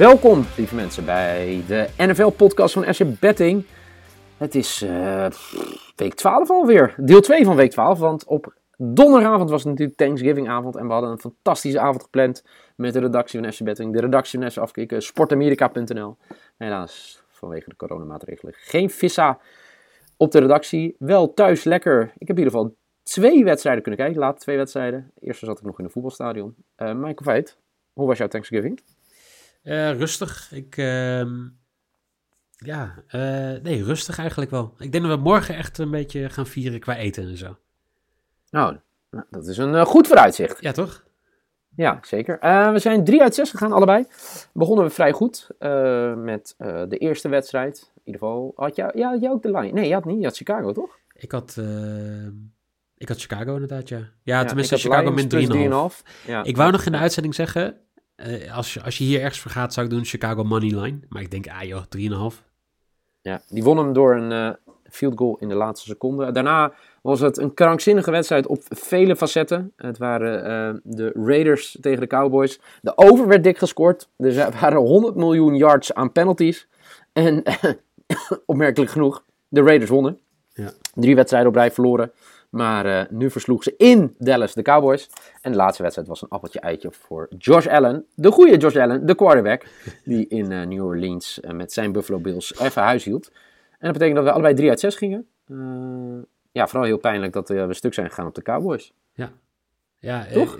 Welkom, lieve mensen, bij de NFL-podcast van SC Betting. Het is eh, week 12 alweer, deel 2 van week 12, want op donderdagavond was het natuurlijk Thanksgiving-avond en we hadden een fantastische avond gepland met de redactie van SC Betting, de redactie van SC Afkikken, sportamerika.nl. Helaas, vanwege de coronamaatregelen, geen vissa op de redactie. Wel thuis lekker. Ik heb in ieder geval twee wedstrijden kunnen kijken, laat twee wedstrijden. De eerste zat ik nog in een voetbalstadion. Uh, Michael Veit, hoe was jouw Thanksgiving? Uh, rustig. Ik, uh, ja, uh, nee, rustig eigenlijk wel. Ik denk dat we morgen echt een beetje gaan vieren qua eten en zo. Nou, dat is een uh, goed vooruitzicht. Ja, toch? Ja, zeker. we zijn 3 uit 6 gegaan, allebei. Begonnen we vrij goed met de eerste wedstrijd. In ieder geval, had jij, ja, had jij ook de line? Nee, je had niet. Je had Chicago, toch? Ik had... Ik had Chicago inderdaad, ja. Ja, tenminste Chicago min 3,5. Ja. Ik wou nog in de uitzending zeggen, uh, als, je, als je hier ergens voor gaat, zou ik doen Chicago money line. Maar ik denk, ah joh, 3,5. Ja, die won hem door een uh, field goal in de laatste seconde. Daarna was het een krankzinnige wedstrijd op vele facetten. Het waren uh, de Raiders tegen de Cowboys. De over werd dik gescoord. Er waren 100 miljoen yards aan penalties. En opmerkelijk genoeg, de Raiders wonnen. Ja. Drie wedstrijden op rij verloren. Maar uh, nu versloeg ze in Dallas de Cowboys. En de laatste wedstrijd was een appeltje eitje voor Josh Allen. De goede Josh Allen, de quarterback. Die in uh, New Orleans uh, met zijn Buffalo Bills even huis hield. En dat betekent dat we allebei 3 uit 6 gingen. ja, vooral heel pijnlijk dat we stuk zijn gegaan op de Cowboys. Ja. Ja, Toch?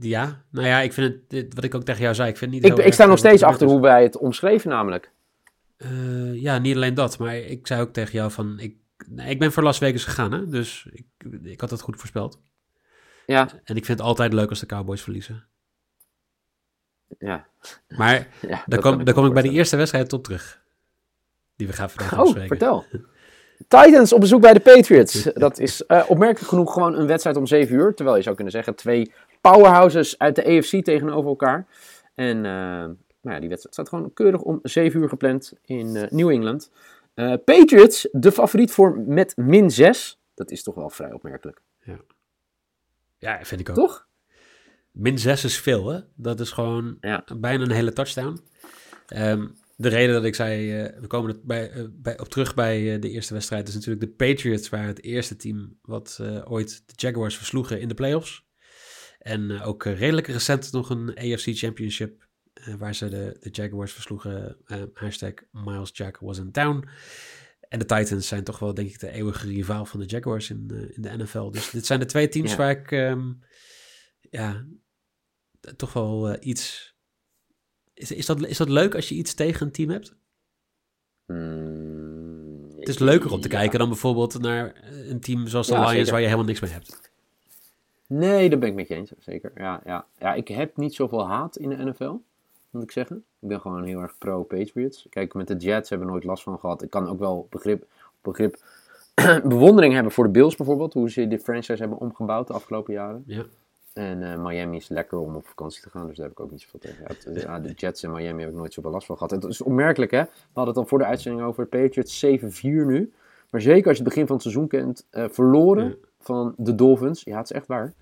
ja, nou ja, ik vind het, wat ik ook tegen jou zei, ik vind het niet Ik, ik sta nog steeds achter hoe wij het omschreven namelijk. ja, niet alleen dat, maar ik zei ook tegen jou van, ik nee, ik ben voor Las Vegas gegaan, hè? dus ik, ik had het goed voorspeld. Ja. En ik vind het altijd leuk als de Cowboys verliezen. Ja. Maar ja, daar kom, daar kom ik bij de eerste wedstrijd tot terug. Die we gaan vandaag Oh, vertel. Titans op bezoek bij de Patriots. Dat is uh, opmerkelijk genoeg gewoon een wedstrijd om 7 uur. Terwijl je zou kunnen zeggen twee powerhouses uit de AFC tegenover elkaar. En uh, nou ja, die wedstrijd staat gewoon keurig om 7 uur gepland in uh, New England. Uh, Patriots, de favoriet voor met min 6. Dat is toch wel vrij opmerkelijk. Ja, ja vind ik ook. Toch? Min 6 is veel, hè? Dat is gewoon ja. bijna een hele touchdown. Um, de reden dat ik zei, uh, we komen het bij, uh, bij, op terug bij de eerste wedstrijd, is natuurlijk de Patriots waren het eerste team wat ooit de Jaguars versloegen in de playoffs. En ook redelijk recent nog een AFC Championship uh, waar ze de, de Jaguars versloegen. Uh, hashtag Miles Jack was in town. En de Titans zijn toch wel, denk ik, de eeuwige rivaal van de Jaguars in, uh, in de NFL. Dus dit zijn de twee teams ja. waar ik, um, ja, toch wel iets... Is, is, dat, is dat leuk als je iets tegen een team hebt? Mm, het is leuker om te ja. kijken dan bijvoorbeeld naar een team zoals de ja, Lions zeker. waar je helemaal niks mee hebt. Nee, daar ben ik met je eens, zeker. Ja, ja. ja, ik heb niet zoveel haat in de NFL moet ik zeggen. Ik ben gewoon heel erg pro-Patriots. Kijk, met de Jets hebben we nooit last van gehad. Ik kan ook wel begrip, begrip bewondering hebben voor de Bills bijvoorbeeld. Hoe ze de franchise hebben omgebouwd de afgelopen jaren. Ja. En uh, Miami is lekker om op vakantie te gaan, dus daar heb ik ook niet zoveel tegen. De Jets en Miami heb ik nooit zoveel last van gehad. Het is opmerkelijk, hè? We hadden het al voor de uitzending over Patriots 7-4 nu. Maar zeker als je het begin van het seizoen kent, uh, verloren ja. van de Dolphins. Ja, het is echt waar.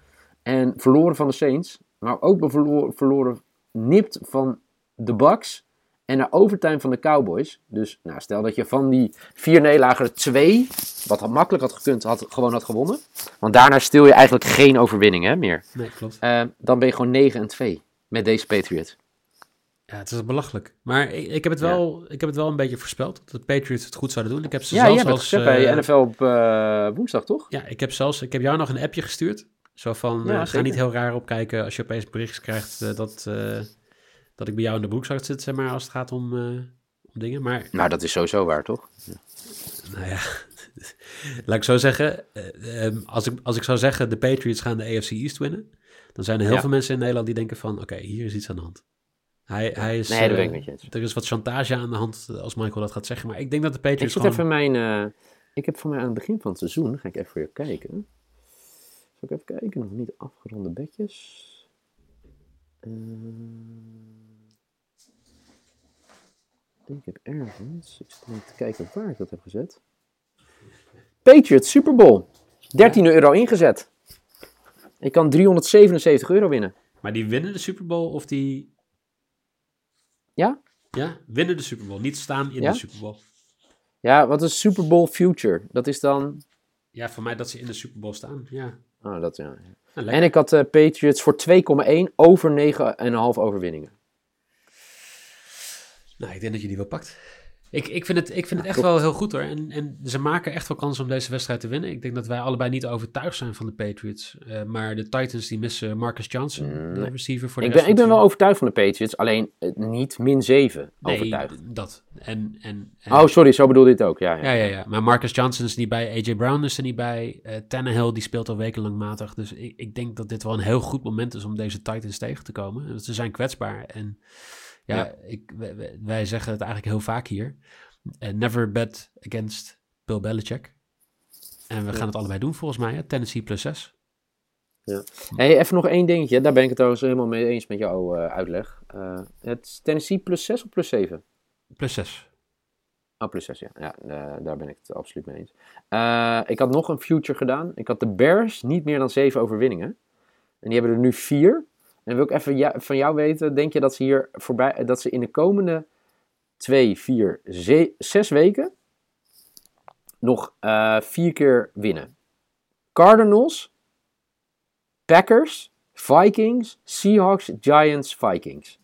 En verloren van de Saints. Maar ook verloren nipt van de Bucks en naar overtime van de Cowboys. Dus nou, stel dat je van die vier nederlagen twee, wat had makkelijk had gekund, had, gewoon had gewonnen. Want daarna stil je eigenlijk geen overwinning hè, meer. Nee, klopt. Uh, dan ben je gewoon 9 en 2 met deze Patriots. Ja, het is belachelijk. Maar ik, ik, heb het wel, ja. ik heb het wel een beetje voorspeld dat de Patriots het goed zouden doen. Ik heb ze ja, zelfs als, gezegd uh, bij NFL op uh, woensdag, toch? Ja, ik heb zelfs, ik heb jou nog een appje gestuurd. Zo van, ja, ga niet heel raar opkijken als je opeens bericht krijgt dat dat ik bij jou in de broekzak zit, zeg maar, als het gaat om, uh, om dingen. Maar, nou, dat is sowieso waar, toch? Ja. Nou ja, laat ik zo zeggen. Uh, um, als, ik, als ik zou zeggen, de Patriots gaan de AFC East winnen, dan zijn er heel ja. veel mensen in Nederland die denken van, oké, okay, hier is iets aan de hand. Hij, hij is, nee, dat ben ik met je eens. Er is wat chantage aan de hand als Michael dat gaat zeggen. Maar ik denk dat de Patriots. Ik zit gewoon... even mijn. Uh, ik heb voor mij aan het begin van het seizoen. Ga ik even voor je kijken. Zal ik even kijken? Nog niet afgeronde bedjes. Uh... Ik heb ergens, ik zit even te kijken waar ik dat heb gezet. Patriots Super Bowl. 13 ja. euro ingezet. Ik kan 377 euro winnen. Maar die winnen de Super Bowl of die... Ja? Ja, winnen de Super Bowl. Niet staan in de Super Bowl. Ja, wat is Super Bowl future? Dat is dan... Ja, voor mij dat ze in de Super Bowl staan, ja. Oh, dat ja. En ik had uh, Patriots voor 2,1 over 9,5 overwinningen. Nou, ik denk dat je die wel pakt. Ik, ik vind het, ik vind het echt wel heel goed hoor. En, en ze maken echt wel kans om deze wedstrijd te winnen. Ik denk dat wij allebei niet overtuigd zijn van de Patriots. Uh, maar de Titans die missen Marcus Johnson, mm, de receiver voor de ik ben, ik ben wel overtuigd van de Patriots, alleen uh, niet min 7 nee, overtuigd. dat. En, en, en, oh, sorry, zo bedoelde dit ook. Ja, ja. Ja, ja, ja. Maar Marcus Johnson is niet bij, AJ Brown is er niet bij. Uh, Tannehill die speelt al wekenlang matig. Dus ik, ik denk dat dit wel een heel goed moment is om deze Titans tegen te komen. Ze zijn kwetsbaar en... Ja, ja. Ik, wij, wij, zeggen het eigenlijk heel vaak hier. Uh, never bet against Bill Belichick. En we gaan het allebei doen volgens mij. Hè? Tennessee plus 6. Ja. Hey, even nog één dingetje. Daar ben ik het trouwens helemaal mee eens met jouw uh, uitleg. Uh, het Tennessee plus 6 of plus 7? Plus 6. Oh, plus 6, ja. ja daar ben ik het absoluut mee eens. ik had nog een future gedaan. Ik had de Bears niet meer dan 7 overwinningen. En die hebben er nu 4. En wil ik even van jou weten, denk je dat ze hier voorbij, dat ze in de komende 2, 4, 6 weken nog uh, vier keer winnen? Cardinals, Packers, Vikings, Seahawks, Giants, Vikings.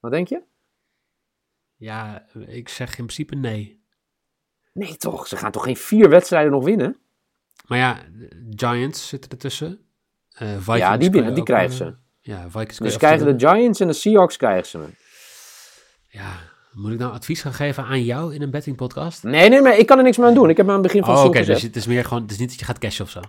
Wat denk je? Ja, ik zeg in principe nee. Nee toch, ze gaan toch geen vier wedstrijden nog winnen? Maar ja, Giants zitten ertussen. Uh, Vikings ja, die, binnen, die krijgen ze. Ja, Vikings dus krijgen de Giants en de Seahawks krijgen ze. Ja, moet ik nou advies gaan geven aan jou in een betting podcast? Nee, nee, maar ik kan er niks meer aan doen. Ik heb aan het begin van oh, Oké, dus het is meer gewoon, het is niet dat je gaat cashen of zo.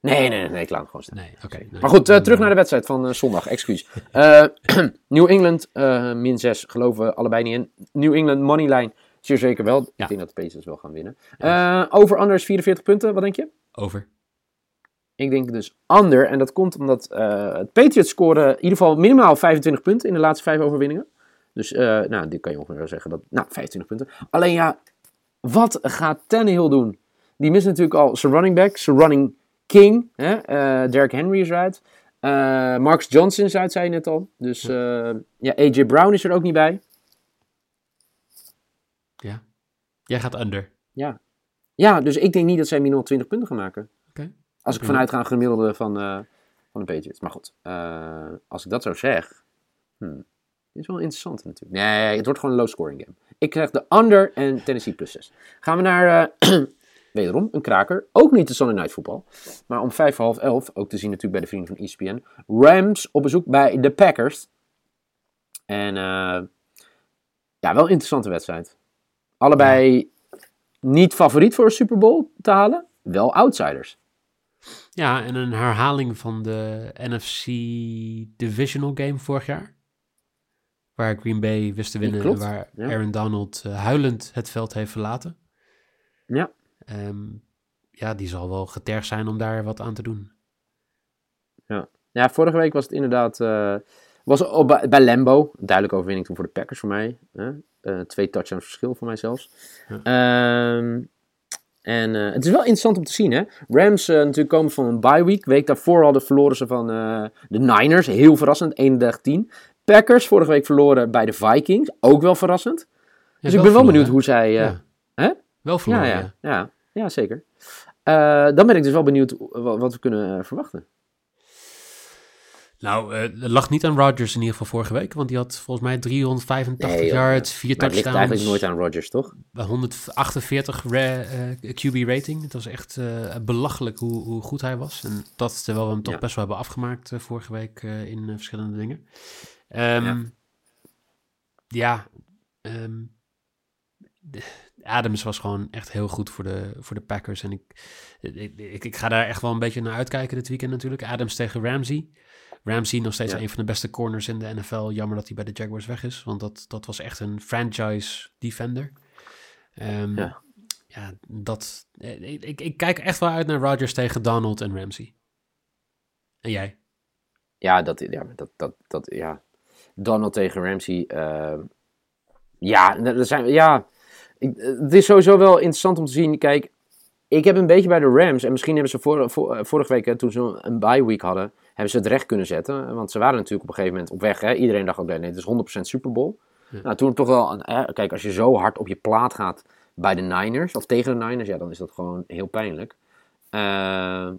Nee, nee, nee, ik laat het gewoon staan. Nee, oké. maar goed, uh, terug naar de wedstrijd van uh, zondag, excuus. Uh, New England, min 6, geloven we allebei niet in. New England, moneyline, zeer zeker wel. Ja. Ik denk dat de Pacers wel gaan winnen. over anders 44 punten, wat denk je? Over. Ik denk dus under. En dat komt omdat uh, het Patriots scoren in ieder geval minimaal 25 punten in de laatste vijf overwinningen. Dus, uh, nou, dit kan je ongeveer zeggen. Dat, nou, 25 punten. Alleen ja, wat gaat Tannehill doen? Die mist natuurlijk al zijn running back, zijn running king. Hè? Uh, Derrick Henry is eruit. Marcus Johnson is uit, zei je net al. Dus ja, AJ Brown is er ook niet bij. Ja. Jij gaat under. Ja. Ja, dus ik denk niet dat zij minimaal 20 punten gaan maken. Als ik vanuit ga gemiddelde van, uh, van de Patriots. Maar goed, uh, als ik dat zo zeg. Hmm, is wel interessant natuurlijk. Nee, het wordt gewoon een low scoring game. Ik krijg de under en Tennessee plus 6. Gaan we naar, uh, wederom, een kraker. Ook niet de Sunday Night Football. Maar om vijf voor half elf, ook te zien natuurlijk bij de vrienden van ESPN. Rams op bezoek bij de Packers. En ja, wel een interessante wedstrijd. Allebei niet favoriet voor een Super Bowl te halen. Wel outsiders. Ja, en een herhaling van de NFC Divisional Game vorig jaar. Waar Green Bay wist te winnen en waar Aaron Donald uh, huilend het veld heeft verlaten. Ja. Um, ja, die zal wel getergd zijn om daar wat aan te doen. Ja, ja vorige week was het inderdaad... Uh, was op, bij, Lambo, duidelijke overwinning toen voor de Packers voor mij. Uh, twee touchdowns verschil voor mij zelfs. Ja. Um, en uh, het is wel interessant om te zien, hè. Rams uh, natuurlijk komen van een bye week. Week daarvoor hadden verloren ze van de Niners. Heel verrassend, 31-10. Packers vorige week verloren bij de Vikings. Ook wel verrassend. dus ik ben wel benieuwd hoe zij... Ja. Hè? Wel verloren, ja. Ja, ja. ja zeker. dan ben ik dus wel benieuwd wat, wat we kunnen verwachten. Nou, uh, het lag niet aan Rodgers in ieder geval vorige week, want die had volgens mij 385 nee, yards, 4 touchdowns. Het ligt eigenlijk nooit aan Rodgers, toch? 148 uh, QB rating. Het was echt uh, belachelijk hoe, hoe, goed hij was. En dat terwijl we hem toch best wel hebben afgemaakt vorige week in verschillende dingen. Um, ja, ja um, Adams was gewoon echt heel goed voor de, voor de Packers. En ik, ik, ik, ik ga daar echt wel een beetje naar uitkijken dit weekend natuurlijk. Adams tegen Ramsey. Ramsey nog steeds een van de beste corners in de NFL. Jammer dat hij bij de Jaguars weg is, want dat, dat was echt een franchise defender. Um, ja. ja, dat. Eh, ik, ik, kijk echt wel uit naar Rodgers tegen Donald en Ramsey. En jij? Ja, dat, ja, dat, dat, dat, ja. Donald tegen Ramsey. Uh, ja, er zijn, ja, het is sowieso wel interessant om te zien. Kijk, ik heb een beetje bij de Rams, en misschien hebben ze voor, vorige week, toen ze een bye week hadden, hebben ze het recht kunnen zetten. Want ze waren natuurlijk op een gegeven moment op weg. Hè? Iedereen dacht ook, nee, het is 100% Super Bowl. Nou, toen toch wel, kijk, als je zo hard op je plaat gaat bij de Niners, of tegen de Niners, ja, dan is dat gewoon heel pijnlijk. Uh,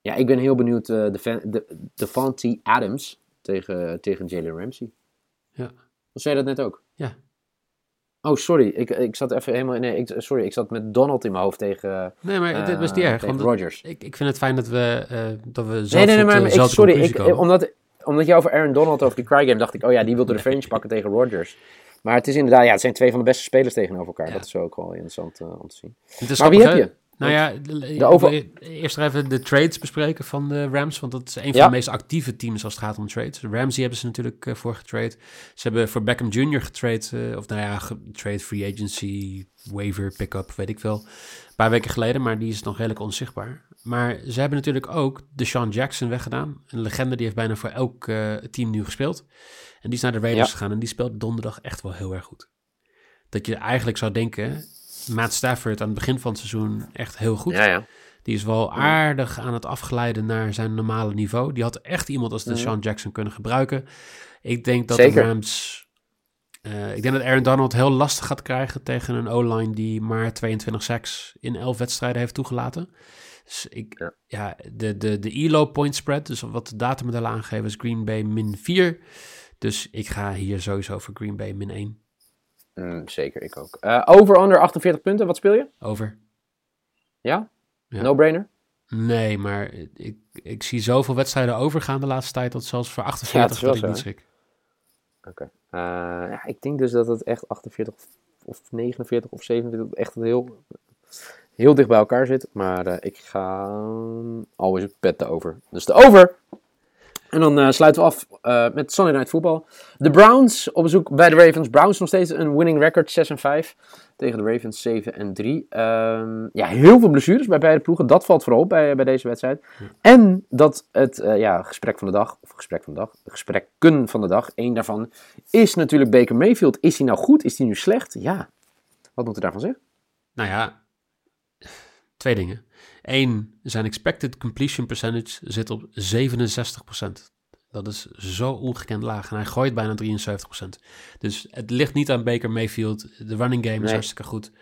ja, ik ben heel benieuwd, uh, de, de, Devontae Adams tegen, tegen Jalen Ramsey. Ja. zei je dat net ook? Ja. Oh, sorry. Ik, ik zat even helemaal... Nee, ik, sorry. Ik zat met Donald in mijn hoofd tegen... Nee, maar dit was niet erg. Want Rodgers. Ik, ik vind het fijn dat we, uh, dat we zelf Nee, nee, nee, maar ik, sorry. Ik, omdat, omdat je over Aaron Donald, over die cry game, dacht ik... Oh ja, die wilde de fringe pakken tegen Rodgers. Maar het is inderdaad... Ja, het zijn twee van de beste spelers tegenover elkaar. Dat is ook wel interessant uh, om te zien. Maar wie heb je? Nou ja, de over... eerst even de trades bespreken van de Rams, want dat is een van de meest actieve teams als het gaat om trades. Ramsey hebben ze natuurlijk uh, voor getrade. Ze hebben voor Beckham Jr. getrade, uh, of nou ja, trade free agency, waiver, pick-up, weet ik veel. Een paar weken geleden, maar die is nog redelijk onzichtbaar. Maar ze hebben natuurlijk ook de Sean Jackson weggedaan. Een legende die heeft bijna voor elk uh, team nu gespeeld. En die is naar de Raiders gegaan en die speelt donderdag echt wel heel erg goed. Dat je eigenlijk zou denken, Matt Stafford aan het begin van het seizoen echt heel goed. Ja, ja. Die is wel aardig aan het afgeleiden naar zijn normale niveau. Die had echt iemand als de mm. Sean Jackson kunnen gebruiken. Ik denk dat de Rams... Uh, ik denk dat Aaron Donald heel lastig gaat krijgen tegen een O-line die maar 22 sacks in 11 wedstrijden heeft toegelaten. Dus ik, ja, de, de, de ELO point spread, dus wat de datamodellen aangeven, is Green Bay min 4. Dus ik ga hier sowieso voor Green Bay min 1. Mm, zeker, ik ook. Uh, over onder 48 punten, wat speel je? Over. Ja? No-brainer? Nee, maar ik, ik zie zoveel wedstrijden overgaan de laatste tijd dat zelfs voor 48 ja, dat ik niet schrik. Oké. Uh, ja, ik denk dus dat het echt 48 of 49 of 47 echt heel, heel dicht bij elkaar zit. Maar uh, ik ga always bet de over. Dus de over! En dan uh, sluiten we af uh, met Sunday Night Football. De Browns op bezoek bij de Ravens. Browns nog steeds een winning record 6 en 5. Tegen de Ravens 7 en 3. Um, ehm, ja, heel veel blessures bij beide ploegen. Dat valt vooral op bij, bij deze wedstrijd. En dat het uh, ja, gesprek van de dag, of gesprek van de dag, gesprekken van de dag, één daarvan is natuurlijk Baker Mayfield. Is hij nou goed? Is hij nu slecht? Ja, wat moet je daarvan zeggen? Nou ja, twee dingen. Eén, zijn expected completion percentage zit op 67%. Dat is zo ongekend laag. En hij gooit bijna 73%. Dus het ligt niet aan Baker Mayfield. De running game is hartstikke goed.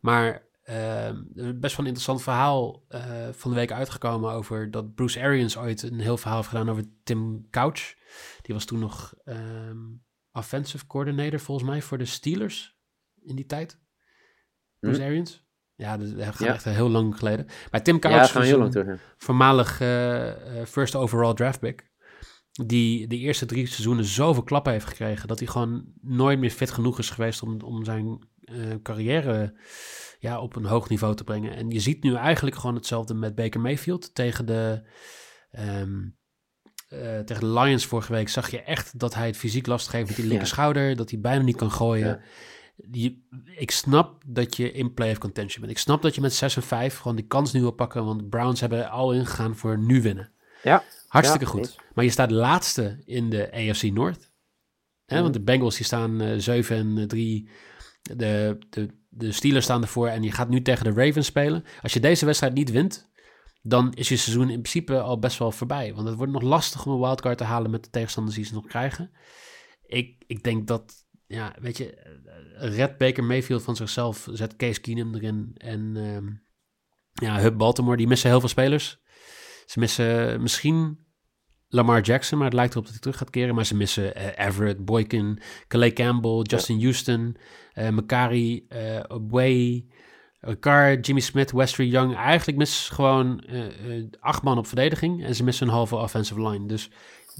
Maar uh, best wel een interessant verhaal uh, van de week uitgekomen over dat Bruce Arians ooit een heel verhaal heeft gedaan over Tim Couch. Die was toen nog um, offensive coordinator volgens mij voor de Steelers in die tijd. Bruce hm. Arians. Ja, dat gaat ja. echt heel lang geleden. Maar Tim Couch ja, heel lang terug, voormalig uh, first overall draft pick. Die de eerste drie seizoenen zoveel klappen heeft gekregen... dat hij gewoon nooit meer fit genoeg is geweest om, om zijn uh, carrière ja, op een hoog niveau te brengen. En je ziet nu eigenlijk gewoon hetzelfde met Baker Mayfield. Tegen de, um, uh, tegen de Lions vorige week zag je echt dat hij het fysiek lastig heeft met die linker schouder. Dat hij bijna niet kan gooien. Ja ik snap dat je in play of contention bent. Ik snap dat je met 6 en 5 gewoon die kans nu wil pakken. Want de Browns hebben al ingegaan voor nu winnen. Ja. Hartstikke goed. Maar je staat laatste in de AFC North. Hè, Want de Bengals die staan uh, eh, 7 en 3. Eh, de, de, de Steelers staan ervoor. En je gaat nu tegen de Ravens spelen. Als je deze wedstrijd niet wint, dan is je seizoen in principe al best wel voorbij. Want het wordt nog lastig om een wildcard te halen met de tegenstanders die ze nog krijgen. Ik, ik denk dat ja, weet je, eh, red Baker Mayfield van zichzelf, zet Case Keenum erin. En uh, ja, Hub Baltimore, die missen heel veel spelers. Ze missen misschien Lamar Jackson, maar het lijkt erop dat hij terug gaat keren. Maar ze missen uh, Everett, Boykin, Calais Campbell, Justin Houston, uh, Makari, uh, Obway, Ricard, Jimmy Smith, Westry Young. Eigenlijk missen ze gewoon acht man op verdediging en ze missen een halve offensive line. Dus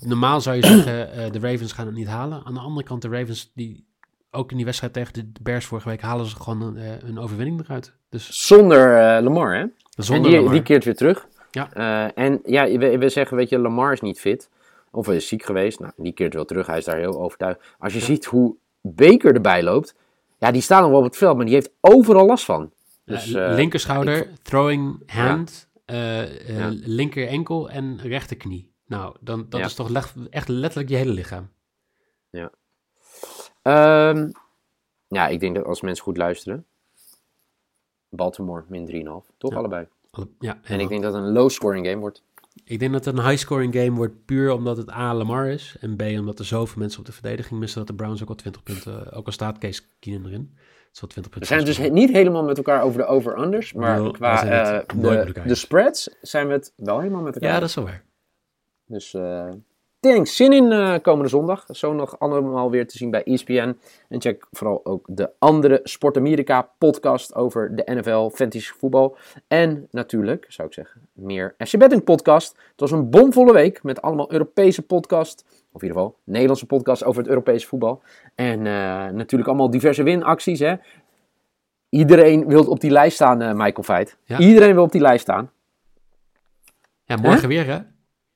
normaal zou je zeggen, uh, de Ravens gaan het niet halen. Aan de andere kant, de Ravens, die ook in die wedstrijd tegen de Bears vorige week, halen ze gewoon een, een overwinning eruit. Dus... Zonder Lamar, hè? Zonder die, Lamar. die keert weer terug. Ja. en ja, we, we, zeggen, weet je, Lamar is niet fit. Of hij is ziek geweest. Nou, die keert wel terug. Hij is daar heel overtuigd. Als je ziet hoe Baker erbij loopt. Ja, die staat nog wel op het veld, maar die heeft overal last van. Dus, linkerschouder, throwing hand, ja. linker enkel en rechterknie. Nou, dan, dat is toch echt letterlijk je hele lichaam. Ja. Um, ja, ik denk dat als mensen goed luisteren. Baltimore min 3,5. Toch allebei. Ja, En ik denk dat het een low scoring game wordt. Ik denk dat het een high-scoring game wordt puur omdat het A, Lamar is. En B, omdat er zoveel mensen op de verdediging missen dat de Browns ook al 20 punten... Ook al staat Case Keenum erin. Wel 20 We zijn het dus niet helemaal met elkaar over de over-unders. Maar qua eh, de, spreads zijn we het wel helemaal met elkaar. Ja, dat is wel waar. Dus eh tering, zin in eh, komende zondag. Zo nog allemaal weer te zien bij ESPN. En check vooral ook de andere Sport Amerika podcast over de NFL, fantasy voetbal. En natuurlijk, zou ik zeggen, meer FC Betting podcast. Het was een bomvolle week met allemaal Europese podcast. Of in ieder geval Nederlandse podcast over het Europese voetbal. En eh, natuurlijk allemaal diverse winacties. Hè? Iedereen wil op die lijst staan, eh, Michael Feit. Ja. Iedereen wil op die lijst staan. Ja, morgen weer hè?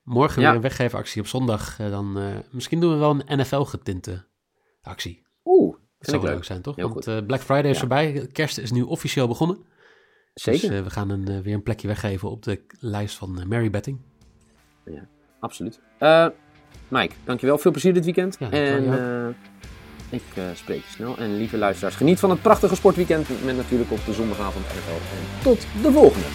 Morgen Ja. weer een weggeefactie op zondag. Eh, dan, eh, misschien doen we wel een NFL-getinte actie. Oeh, Dat zou leuk. leuk zijn, toch? Heel Want eh, Black Friday is Ja. voorbij. Kerst is nu officieel begonnen. Zeker. Dus we gaan een, weer een plekje weggeven op de lijst van Mary Betting. Absoluut. Eh Mike, dankjewel. Veel plezier dit weekend. Ja, en ik spreek je snel. En lieve luisteraars, geniet van het prachtige sportweekend met natuurlijk op de zondagavond NFL. En tot de volgende.